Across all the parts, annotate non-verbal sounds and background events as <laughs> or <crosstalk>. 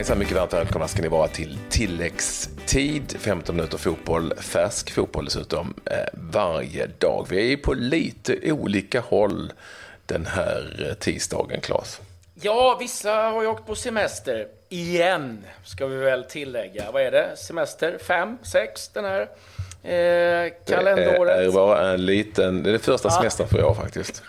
hejsan, mycket varmt välkomna ska ni vara till tilläggstid. 15 minuter fotboll, färsk fotboll dessutom, eh, varje dag. Vi är på lite olika håll den här tisdagen, Claes. Ja, vissa har ju åkt på semester. Igen, ska vi väl tillägga. Vad är det? Semester? Fem? Sex? Den här eh, kalenderåret? Det är bara en liten... Det är det första semestern för jag faktiskt.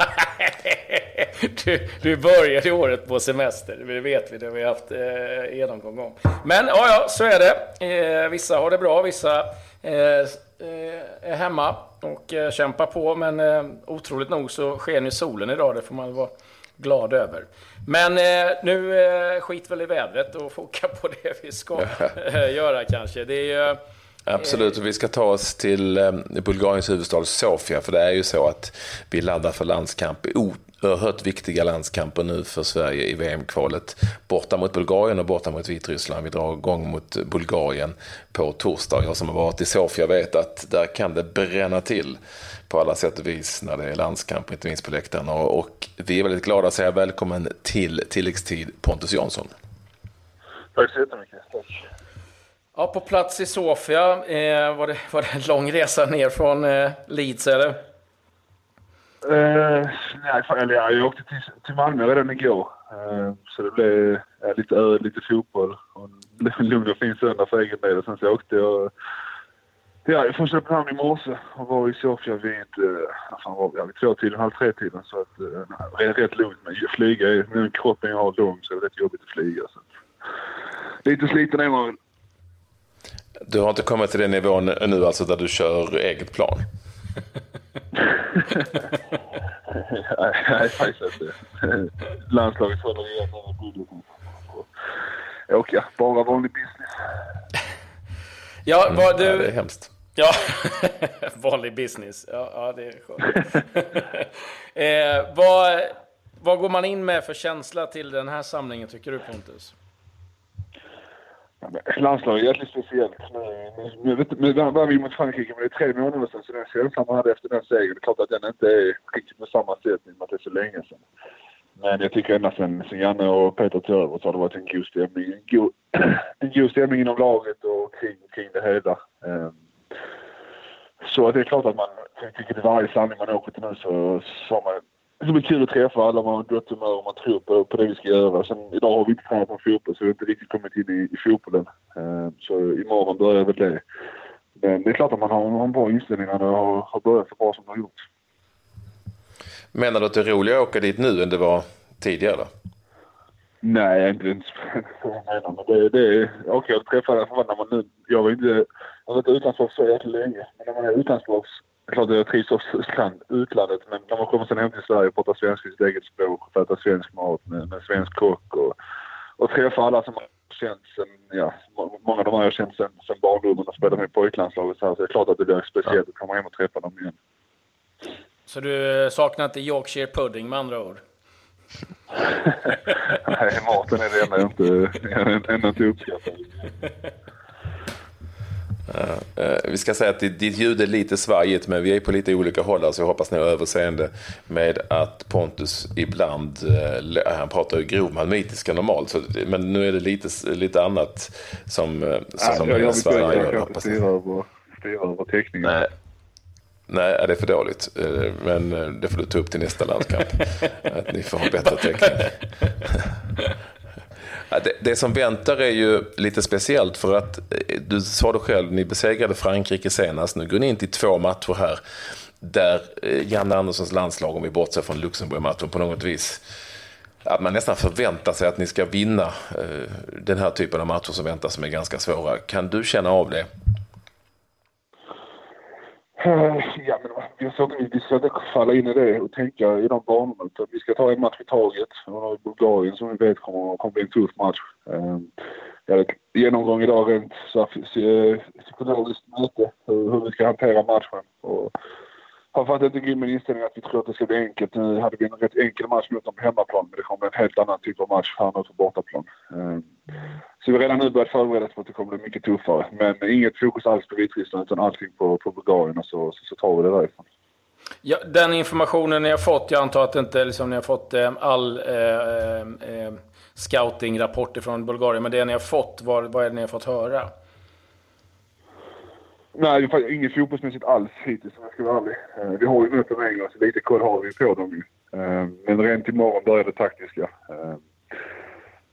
<laughs> du, du började året på semester, det vet vi, det har vi haft eh, genomgång om. Men ja, ja, så är det. Eh, vissa har det bra, vissa eh, eh är hemma och eh, kämpar på. Men eh, otroligt nog så sker nu solen idag, det får man vara glad över. Men eh, nu eh, skit väl i vädret och <laughs> foka på det vi ska göra kanske. Det är Absolut, och vi ska ta oss till eh, Bulgariens huvudstad Sofia, för det är ju så att vi laddar för landskamp oerhört viktiga landskamper nu för Sverige i VM-kvalet. Borta mot Bulgarien och borta mot Vitryssland. Vi drar igång mot Bulgarien på torsdag. Jag som har varit i Sofia vet att där kan det bränna till på alla sätt och vis när det är landskamp, inte minst på läktarna. Och vi är väldigt glada att säga välkommen till tilläggstid Pontus Jansson. Tack så jättemycket. Tack. Ja, på plats i Sofia. Eh, var, det, var det en lång resa ner från eh, Leeds eller? Eh, nej, eller jag åkte till, till Malmö redan igår. Eh, så det blev uh, lite öl, lite fotboll och en <laughs> lugn och fin söndag för egen del. Sen så åkte jag ja, från Köpenhamn i morse och var i Sofia vid, eh, fan var ja, vid tvåtiden, halv tre-tiden. Så att, eh, det är rätt lugnt. Men flyga, den kroppen jag har lång så det är rätt jobbigt att flyga. Så. Lite sliten är man väl. Du har inte kommit till den nivån nu alltså där du kör eget plan? nej, faktiskt inte. Landslaget håller igen över budgeten. Åka, bara vanlig business. Ja, mm. var du... Ja, det är hemskt. Ja, <laughs> vanlig business. Ja, ja det är skönt. <laughs> eh, vad, vad går man in med för känsla till den här samlingen, tycker du Pontus? Landslaget är jäkligt speciellt. Nu, nu, nu vann vi mot Frankrike, men det är tre månader sedan. Så den känslan man hade efter den segern, det är klart att den inte är riktigt på samma sätt i och med att det är så länge sedan. Men jag tycker ända sedan, sedan Janne och Peter tog över så har det varit en god stämning. En god, <clears throat> en god stämning inom laget och kring, kring det hela. Um, så det är klart att man, jag tycker till varje samling man åker till nu så, så har man det blir kul att träffa alla, man har gott humör och man tror på, på det vi ska göra. Sen, idag har vi inte tränat på fotboll så vi har inte riktigt kommit in i, i fotbollen. Uh, så imorgon börjar väl det. Men det är klart att man har, har en bra inställning när det har, har börjat så bra som det har gjort. Menar du att det är roligare att åka dit nu än det var tidigare? Nej, inte ens jag menar. Men det, det är okej att träffa nu... Jag var inte, jag var inte utlandsproffs så jäkla länge. Men när man är utlandsproffs det är klart jag trivs också i utlandet men när man kommer sen hem till Sverige och pratar svenska i sitt eget språk och äter svensk mat med, med svensk kock och, och träffa alla som känt sen, ja, många av dem har jag känt sen, sen barndomen och spelat med pojklandslaget så, här, så det är klart att det blir speciellt att komma hem och träffa dem igen. Så du saknar inte Yorkshire pudding med andra ord? <laughs> Nej, maten är det enda jag inte, <laughs> inte uppskattar. <laughs> Uh, vi ska säga att ditt ljud är lite svajigt, men vi är på lite olika håll, så jag hoppas ni har överseende med att Pontus ibland, uh, han pratar ju grovmalmitiska normalt, så, men nu är det lite, lite annat som, uh, som ja, jag, svajar. Jag, jag, jag kan styra över, styra över teckningen. Nej. Nej, det är för dåligt. Men det får du ta upp till nästa landskamp. <laughs> att ni får ha bättre täckning. Det, det, som väntar är ju lite speciellt för att eh, du sa det själv, ni besegrade Frankrike senast. Nu går ni in till två matcher här där eh, Janne Anderssons landslag, om vi bortser från Luxemburg-matchen på något vis, att man nästan förväntar sig att ni ska vinna eh, den här typen av matcher som väntar som är ganska svåra. Kan du känna av det? Eh, ja, men vi ska, inte, vi ska inte falla in i det och tänka i de banorna. Utan vi ska ta en match i taget. Och Bulgarien som vi vet kommer, kommer bli en tuff match. Ehm, Jag hade genomgång idag rent eh, psykologiskt möte hur, hur vi ska hantera matchen. Och har inte en med inställning att vi tror att det ska bli enkelt. Nu hade vi en rätt enkel match mot dem på hemmaplan men det kommer bli en helt annan typ av match här nu på bortaplan. Ehm, så vi har redan nu börjat förbereda oss på att det kommer bli mycket tuffare. Men inget fokus alls på Vitryssland utan allting på, på Bulgarien och så, så, så tar vi det därifrån. Ja, den informationen ni har fått, jag antar att inte liksom, ni har fått eh, all eh, eh, scouting-rapport från Bulgarien. Men det ni har fått, vad, vad är det ni har fått höra? Nej, det inget fotbollsmässigt alls hittills om jag ska vara ärlig. Eh, vi har ju möten med England så lite koll har vi på dem ju. Eh, men rent imorgon börjar det taktiska. Eh,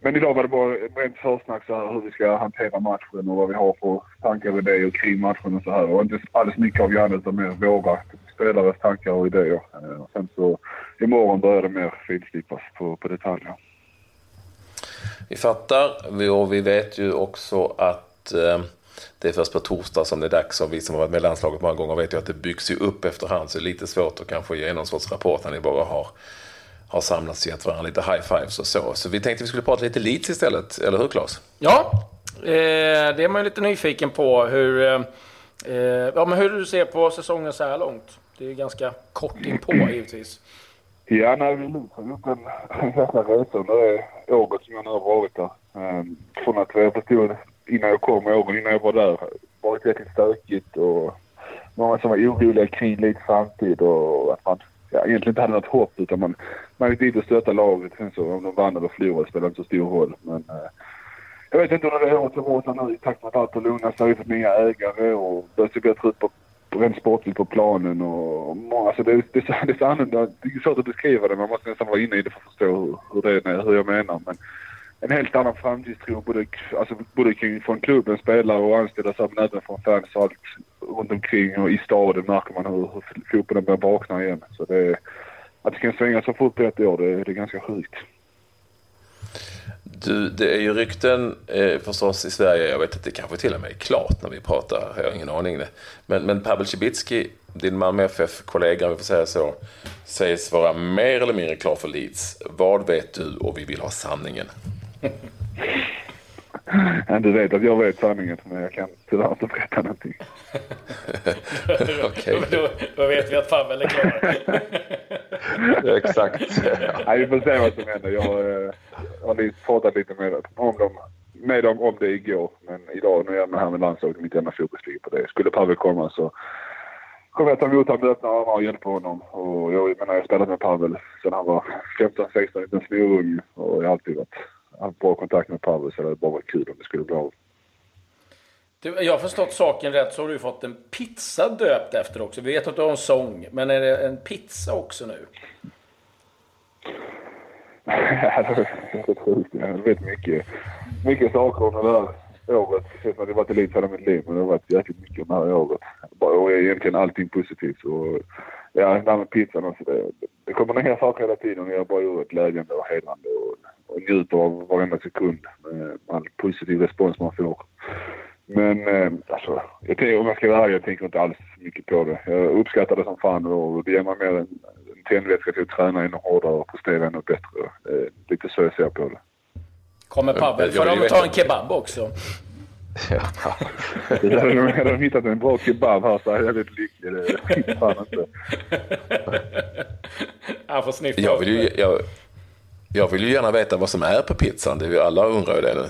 men idag var det bara rent försnack så här hur vi ska hantera matchen och vad vi har för tankar och idéer kring matchen och så här. Och inte alls mycket av Janne utan mer våra spelares tankar och idéer. Och sen så imorgon börjar det mer finslipas på, på detaljer. Vi fattar och vi vet ju också att eh, det är först på torsdag som det är dags och vi som har varit med i landslaget många gånger vet ju att det byggs ju upp efterhand så det är lite svårt att kanske ge någon sorts rapport när ni bara har, har samlats och gett varandra lite high fives och så. Så vi tänkte vi skulle prata lite Leeds istället, eller hur Claes? Ja, eh, det är man ju lite nyfiken på hur, eh, eh, ja, men hur du ser på säsongen så här långt. Det är ganska kort inpå givetvis. Ja, nej, vi har gjort en, jäkla resa under det året som jag nu har varit där. Um, från att jag förstod innan jag kom åren, innan jag var där, varit väldigt stökigt och många som var oroliga kring lite framtid och att man ja, egentligen inte hade något hopp utan man, man gick dit och stöttade laget. Sen så om de vann eller förlorade spelade inte så stor roll. Men eh, jag vet inte hur det är året som varit nu i takt med att allt har lugnat sig. Vi har fått nya ägare och börjat se bättre ut på rent sportligt på planen och alltså det, det, <laughs> det, är så annorlunda. Det är svårt att beskriva det. Man måste nästan vara inne i det för att förstå hur, hur, det är, hur jag menar. Men en helt annan framtidstro både, alltså både kring, från klubben, spelare och anställda men även från fans och allt runt omkring och i staden märker man hur, hur fotbollen börjar vakna igen. Så det, att det kan svänga så fort på ett år, det, det är ganska sjukt. Du, det är ju rykten eh, förstås i Sverige, jag vet att det kanske till och med är klart när vi pratar, jag har ingen aning. Men, men Pavel Cibicki, din Malmö FF-kollega, om vi får säga så, sägs vara mer eller mindre klar för Leeds. Vad vet du och vi vill ha sanningen? Du vet att jag vet sanningen, men jag kan tyvärr inte berätta någonting. Okej. <laughs> Då, då, vet vi att Pavel är klar. <laughs> Exakt. Nej, vi får se vad som händer. Jag, eh, har pratat lite med, om dem, med dem om det igår, men idag när jag är här med landslaget, mitt enda fokusligger på det. Skulle Pavel komma så kommer jag ta emot honom med öppna armar och hjälpa honom. Och jag menar, jag har spelat med Pavel sedan han var 15-16, liten snorunge och jag har alltid varit haft bra kontakt med Pavel så det hade bara varit kul om det skulle bli av. Du, jag har förstått saken rätt så har du fått en pizza döpt efter också. Vi vet att du har en sång, men är det en pizza också nu? Ja, <laughs> det är helt sjukt. Jag vet mycket, mycket saker om det här året. Det har varit lite hela mitt liv, men det har varit jäkligt mycket om det här året. Och egentligen allting positivt. Så, ja, det här med pizzan också. Det, det kommer nya saker hela tiden och jag bara gör glädjande och hedrande och njuter av varenda sekund med all positiv respons man får. Men eh, alltså, jag tänker, om jag ska vara ärlig, jag tänker inte alls mycket på det. Jag uppskattar det som fan och det ger mig mer en, en tändvätska till att träna ännu hårdare och prestera ännu bättre. Eh, lite så jag ser på det. Kommer Pavel, får de ta en kebab också? Ja. <laughs> hade de hittat en bra kebab här så hade jag blivit lycklig. Det fan inte. <laughs> Han får sniffa jag vill, ju, jag, jag vill ju gärna veta vad som är på pizzan. Det är ju alla undrar ju det nu.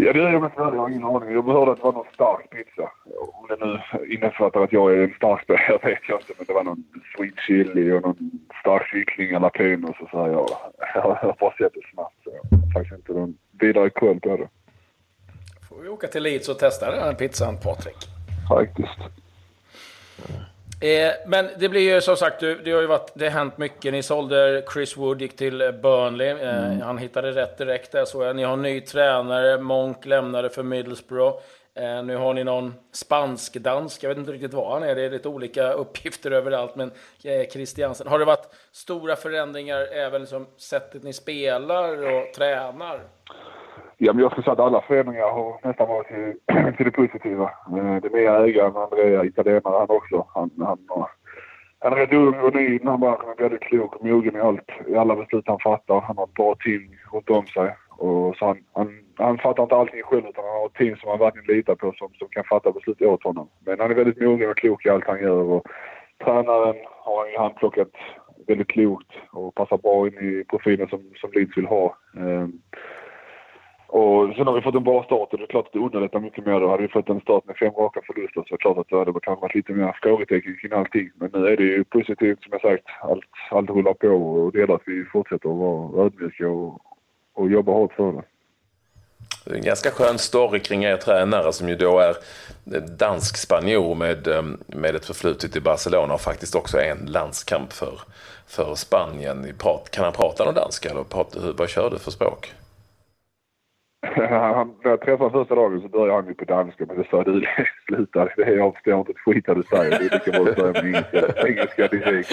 Ja, det är jag med jag har ingen aning. Jag hörde att det var någon stark pizza. Om det nu innefattar att jag är en stark spelare <laughs> vet jag inte. Men det var någon sweet chili och någon stark kyckling jalapenos och så. Här. Jag, <laughs> jag har bara sett det snabbt. Så jag har faktiskt inte någon vidare koll på det. Får vi åka till Leeds och testa den här pizzan, Patrik? Faktiskt. Eh, men det blir ju som sagt, det har ju varit, det har hänt mycket. Ni sålde Chris Wood, gick till Burnley. Eh, mm. Han hittade rätt direkt där så jag. Ni har en ny tränare, Monk lämnade för Middlesbrough. Eh, nu har ni någon spansk-dansk, jag vet inte riktigt vad han är, det är lite olika <laughs> uppgifter överallt. Men Christiansen, har det varit stora förändringar även som sättet ni spelar och tränar? Ja, men jag skulle säga att alla förändringar har nästan varit till, <clears throat> till det positiva. Eh, det nya ägaren, Andrea, italienare han också. Han, han, eh, han är rätt ung och ny i den här branschen. Väldigt klok och mogen i allt, i alla beslut han fattar. Han har ett bra team runt om sig. Och så han, han, han fattar inte allting själv utan han har ett team som han verkligen litar på som, som kan fatta beslut åt honom. Men han är väldigt mogen och klok i allt han gör. Och tränaren har han ju handplockat väldigt klokt och passar bra in i profilen som, som Leeds vill ha. Eh, och sen har vi fått en bra start och det är klart att det underlättar mycket mer. Då hade vi fått en start med fem raka förluster så är det klart att det hade kanske varit lite mer frågetecken kring allting. Men nu är det ju positivt som jag sagt. Allt, allt rullar på och det gäller att vi fortsätter att vara ödmjuka och, och jobba hårt för det. Det är en ganska skön story kring er tränare som ju då är dansk-spanjor med, ehm, med ett förflutet i Barcelona och faktiskt också en landskamp för, för Spanien. Kan han prata någon danska eller vad kör du för språk? <laughs> han, när jag träffade första dagen så började han ju på danska men det sa du <laughs> sluta. Det, jag förstår inte ett skit vad du säger. Det är lika bra att börja med engelska, <laughs> engelska direkt.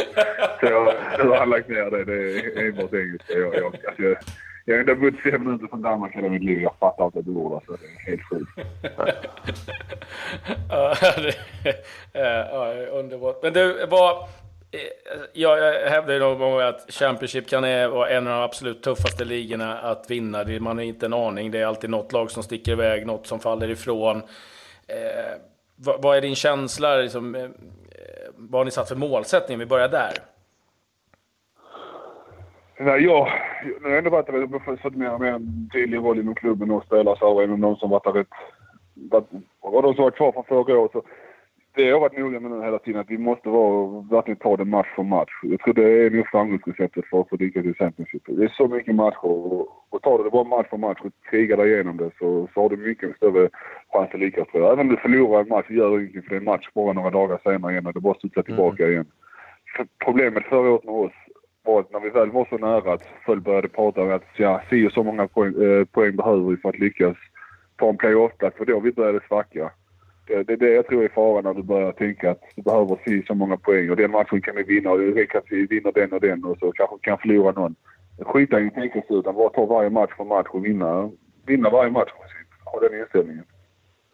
Så jag, nu har han lagt ner det. Det är enbart engelska. Jag, jag, alltså jag, jag har ändå bott fem minuter från Danmark hela mitt liv. Jag fattar inte ett ord. Alltså. Det är helt sjukt. ja, underbart. Men du, vad... Eh, jag hävdar ju någon gång att Championship kan vara en av de absolut tuffaste ligorna att vinna. Man har inte en aning. Det är alltid något lag som sticker iväg, något som faller ifrån. Eh, vad, vad, är din känsla? Liksom, eh, vad har ni satt för målsättning? Vi börjar där. Nej, jag, jag har ändå varit fått mer och mer en tydlig roll inom klubben och spelar så även de som varit där rätt... Och de som var kvar från förra året. Så det jag har varit noga med nu hela tiden att vi måste vara, verkligen ta det match för match. Jag tror det är nog framgångsreceptet för att få dyka till Championship. Det är så mycket matcher och, och tar du det bara match för match och krigar dig igenom det så, så har du mycket större chans att lyckas tror jag. Även om du förlorar en match gör ingenting för det är en match bara några dagar senare igen och det bara studsa tillbaka mm. igen. För problemet förra året med oss var att när vi väl var så nära att folk började prata om att ja, si och så många poäng, eh, poäng behöver vi för att lyckas ta en playoff-plats. För då vi började svacka. Det, det är det jag tror är faran när du börjar tänka att du behöver si så många poäng och den matchen kan vi vinna och det räcker att vi vinner den och den och så kanske kan förlora någon. Skita i att tänka så utan bara ta varje match för match och vinna, vinna varje match. Ha den inställningen.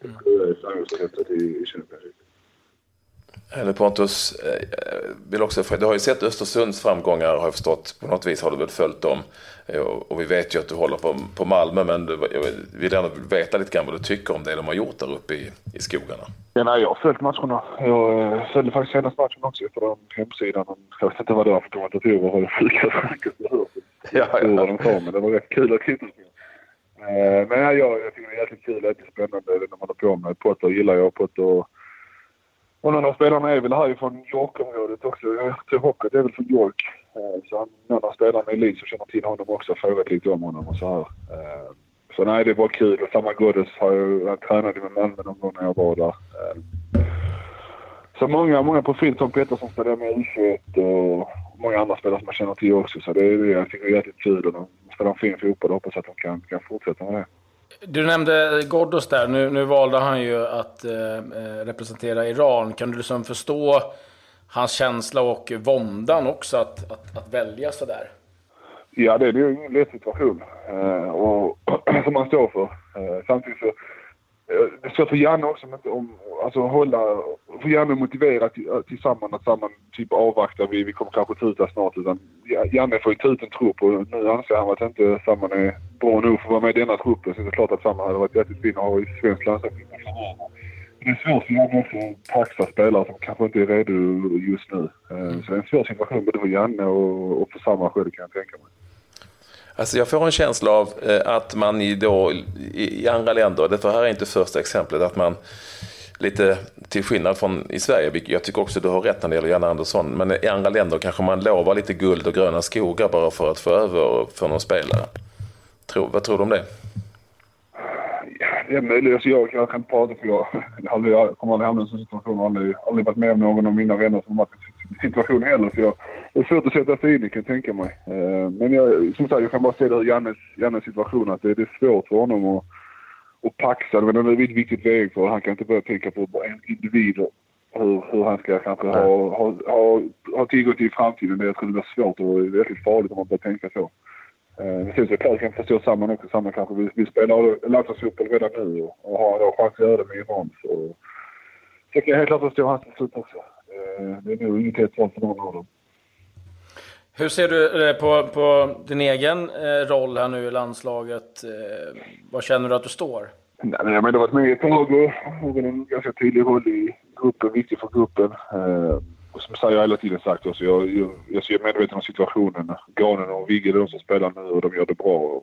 Mm. Det är framgångsreceptet i, i Championship. Eller Pontus, eh, vill också, du har ju sett Östersunds framgångar har jag förstått. På något vis har du väl följt dem. Eh, och vi vet ju att du håller på, på Malmö men du, jag vill gärna veta lite grann vad du tycker om det de har gjort där uppe i, i skogarna. Ja, nej, jag har följt matcherna. Jag eh, följde faktiskt senaste matchen också på hemsidan. Jag vet inte vad det var för kommentatorer det sjukaste snacket jag hört. <laughs> Ja, ja. de sa, men det var rätt kul att titta på. Men ja, jag, jag tycker det är jäkligt kul. Det är spännande det de håller på med. Potter gillar jag. Potter och någon av spelarna är väl härifrån York-området också. Jag tror Hockey är väl från York. Eh, så någon av spelarna i Leeds som känner till honom också har frågat lite om honom och så här. Eh, så nej, det var kul. Och samma Goddes har jag, jag tränade med Malmö någon gång när jag var där. Eh, så många, många profiler. Tom Pettersson spelade med U21 och många andra spelare som jag känner till också. Så det är jag tycker är jäkligt kul. Och de spelar en fin fotboll och hoppas att de kan, kan fortsätta med det. Du nämnde Ghoddos där. Nu, nu valde han ju att eh, eh, representera Iran. Kan du liksom förstå hans känsla och våndan också att, att, att välja sådär? Ja, det är ju ingen lätt situation eh, och, <clears throat> som man står för. Eh, samtidigt så Eh, så det är svårt för Janne också men om, alltså hålla, Får Janne motivera eh, tillsammans att samman typ avvaktar, vi, vi kommer kanske tuta snart utan Janne får ju ta ut en trupp och nu anser han att inte Samman är bra nog för att vara med i denna truppen så det är klart att Samman hade varit jättefin fin att ha i svensk landslag. Det är svårt för Janne också att paxa spelare som kanske inte är redo just nu. Eh, så det är en svår situation både för Janne och, och för Samman själv kan jag tänka mig. Alltså jag får en känsla av eh, att man i, då, i andra länder, det här är inte första exemplet, att man lite till skillnad från i Sverige, vilket jag tycker också du har rätt när det gäller Janne Andersson, men i andra länder kanske man lovar lite guld och gröna skogar bara för att få över för någon spelare. Tror, vad tror du om det? Det är möjligt. Alltså jag, jag kan inte prata för jag, jag, jag kommer aldrig hamna i en sån situation. Jag har aldrig, aldrig varit med om någon av mina vänner som varit i situation heller. Så jag, det är svårt att sätta sig in i kan jag tänka mig. Eh, men jag, som sagt, jag kan bara se det ur Jannes, Jannes situation att det, det är svårt för honom att, att paxa. Men det är ett viktigt väg för Han kan inte börja tänka på en individ hur, hur han ska kanske ha, ha, ha, ha tillgång till i framtiden. Det jag tror det blir svårt och väldigt farligt om man börjar tänka så. Eh, sen så klart kan förstå samman också. Samman kanske vill, vill spela landslagsfotboll redan nu och, och har då chans att göra det med Iran. Så, så kan jag helt klart förstå hans beslut också. Eh, det är nog inget helt för någon av dem. Hur ser du eh, på, på din egen eh, roll här nu i landslaget? Var känner du att du står? Nej, men jag har varit tag och har en ganska tydlig roll i gruppen, viktig för gruppen. Och som jag hela tiden sagt också, jag, jag, jag är medveten om situationen. Granen och Vigge är de som spelar nu och de gör det bra.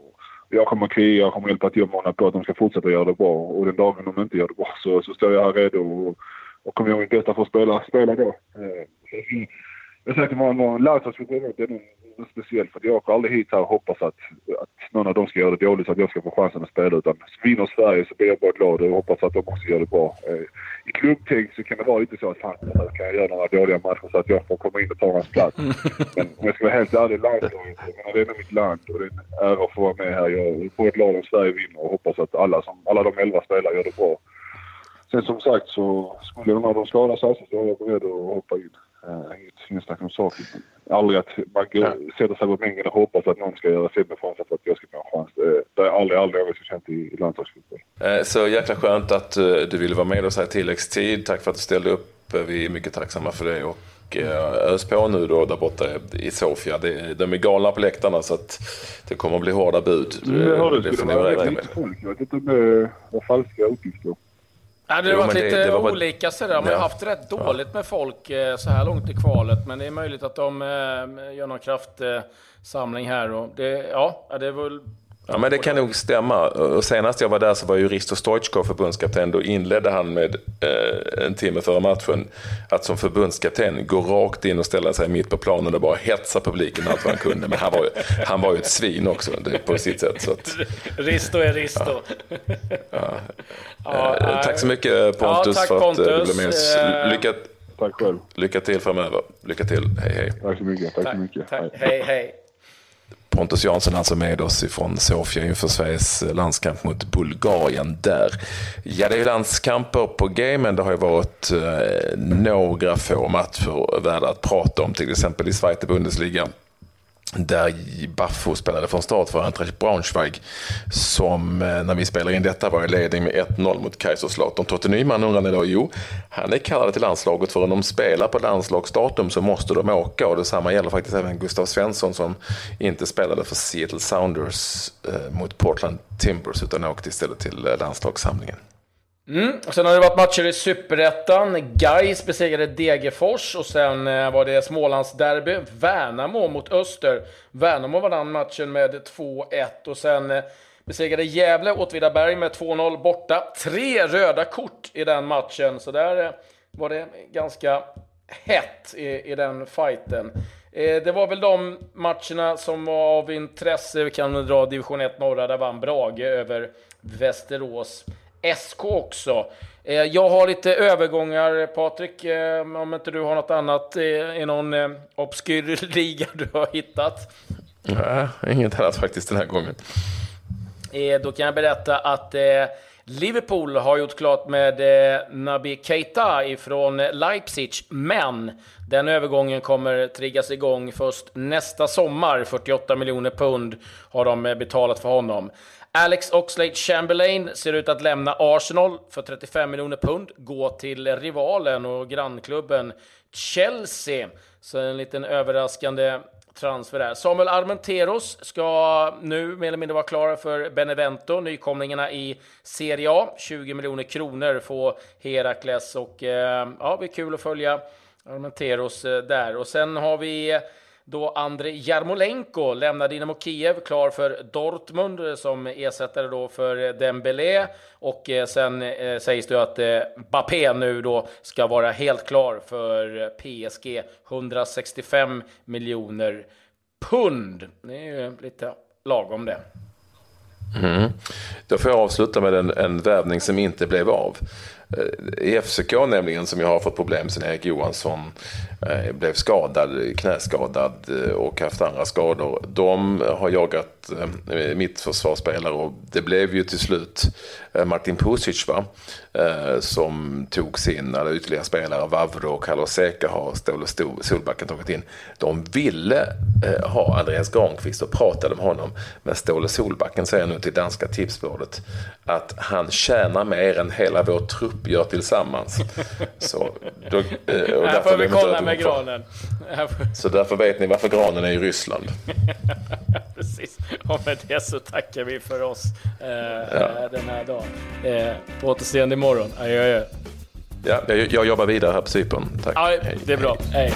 Jag kommer kriga, jag kommer hjälpa till och mana på att de ska fortsätta göra det bra. Och den dagen de inte gör det bra så, så står jag här redo och, och kommer göra mitt bästa för att spela, spela då. Eh, jag säger till många, landslagsfotboll det är nog något speciellt för jag åker aldrig hit här och hoppas att, att någon av dem ska göra det dåligt så att jag ska få chansen att spela. Utan vinner Sverige så blir jag bara glad och hoppas att de också gör det bra. Eh, I klubbtänk så kan det vara lite så att fan, kan jag göra några dåliga matcher så att jag får komma in och ta hans plats. <laughs> Men om jag ska vara helt ärlig, landslaget, det är mitt land och det är en ära att få vara med här. Jag är på ett lag om Sverige vinner och hoppas att alla, som, alla de elva spelar gör det bra. Sen som sagt så skulle någon av dem skada sig så är jag beredd att hoppa in. Uh, inget snack om saken. Aldrig att man går, sätter sig på bänken och hoppas att någon ska göra sämre från sig för att jag ska få en chans. Det, det har aldrig, aldrig någonsin känt i, i landslagsfotboll. Uh, så jäkla skönt att uh, du ville vara med oss här i tilläggstid. Tack för att du ställde upp. Vi är mycket tacksamma för det. Och ös på nu då där borta i Sofia. de är galna på läktarna så att det kommer att bli hårda bud. Det, det, det får ni räkna med. Jag vet inte om det var falska uppgifter. Det har varit lite det var olika sådär. Man har ja. haft rätt dåligt med folk eh, så här långt i kvalet. Men det är möjligt att de eh, gör någon kraftsamling här. Och det, ja, det är väl Ja, men det kan nog stämma. Och senast jag var där så var ju Risto Stoichkov förbundskapten. Då inledde han med eh, en timme före matchen att som förbundskapten gå rakt in och ställa sig mitt på planen och bara hetsa publiken allt vad han kunde. Men han var ju, han var ju ett svin också på sitt sätt. Så att, Risto är Risto. Ja. Ja. Eh, tack så mycket Pontus tack, för att Pontus. du blev med oss. Eh, lycka, tack själv. Lycka till framöver. Lycka till. Hej hej. Tack så mycket. Tack, tack så mycket. Tack. Hej hej. Pontus Jansson alltså med oss ifrån Sofia inför Sveriges landskamp mot Bulgarien där. Ja, det är ju landskamper på G, men det har ju varit eh, några få matcher värda att prata om, till exempel i Zweite Bundesliga där Baffo spelade från start för Eintracht Braunschweig som eh, när vi spelade in detta var i ledning med 1-0 mot Kaiserslautern. Totte Nyman undrar då, jo, han är kallad till landslaget för om de spelar på landslagsdatum så måste de åka och detsamma gäller faktiskt även Gustav Svensson som inte spelade för Seattle Sounders eh, mot Portland Timbers utan åkte istället till eh, landslagssamlingen. Mm. Och sen har det varit matcher i Superettan. Gais besegrade Degerfors och sen eh, var det Smålandsderby. Värnamo mot Öster. Värnamo vann matchen med 2-1 och sen eh, besegrade Gävle Åtvidaberg med 2-0 borta. Tre röda kort i den matchen, så där eh, var det ganska hett i, i den fighten. Det var väl de matcherna som var av intresse. Vi kan dra division 1 norra, där vann Brage över Västerås. SK också. Eh, jag har lite övergångar, Patrik, eh, om inte du har något annat eh, i någon obskyr <laughs> liga du har hittat? Nej, inget annat faktiskt den här gången. Då kan jag berätta att Liverpool har gjort klart med Nabi Keita ifrån Leipzig, men den övergången kommer triggas igång först nästa sommar. 48 miljoner pund har de betalat för honom. Alex Oxlade Chamberlain ser ut att lämna Arsenal för 35 miljoner pund, gå till rivalen och grannklubben Chelsea. Så en liten överraskande transfer där. Samuel Armenteros ska nu mer eller mindre vara klar för Benevento, nykomlingarna i Serie A. 20 miljoner kronor får Herakles och eh, ja, det blir kul att följa Armenteros eh, där. Och sen har vi då Andrei Jarmolenko lämnar Dynamo Kiev klar för Dortmund eh, som ersättare då för Dembélé och eh, sen eh, sägs det att eh, Bappé nu då ska vara helt klar för PSG 165 miljoner pund. Det är ju lite lagom det. Mm. Då får jag avsluta med en, en värvning som inte blev av. Eh, I FCK nämligen, som jag har fått problem sen Erik Johansson eh, blev skadad, knäskadad eh, och haft andra skador. De har jagat mitt försvarsspelare och det blev ju till slut Martin Pusic va? som tog sin, eller ytterligare spelare, Vavro och Carlos Seca har Ståle Solbacken tagit in. De ville ha Andreas Granqvist och pratade med honom. Men Ståle Solbacken säger nu till danska tipsbladet att han tjänar mer än hela vår trupp gör tillsammans. Så, då, eh, och här får vi kolla med granen. Så därför vet ni varför granen är i Ryssland. <laughs> Precis. Och med det så tackar vi för oss eh, ja. den här dagen. Eh, på återseende imorgon. Adjö, adjö. Ja, jag, jag jobbar vidare här på Cypern. Tack. Ja, det är bra. hej.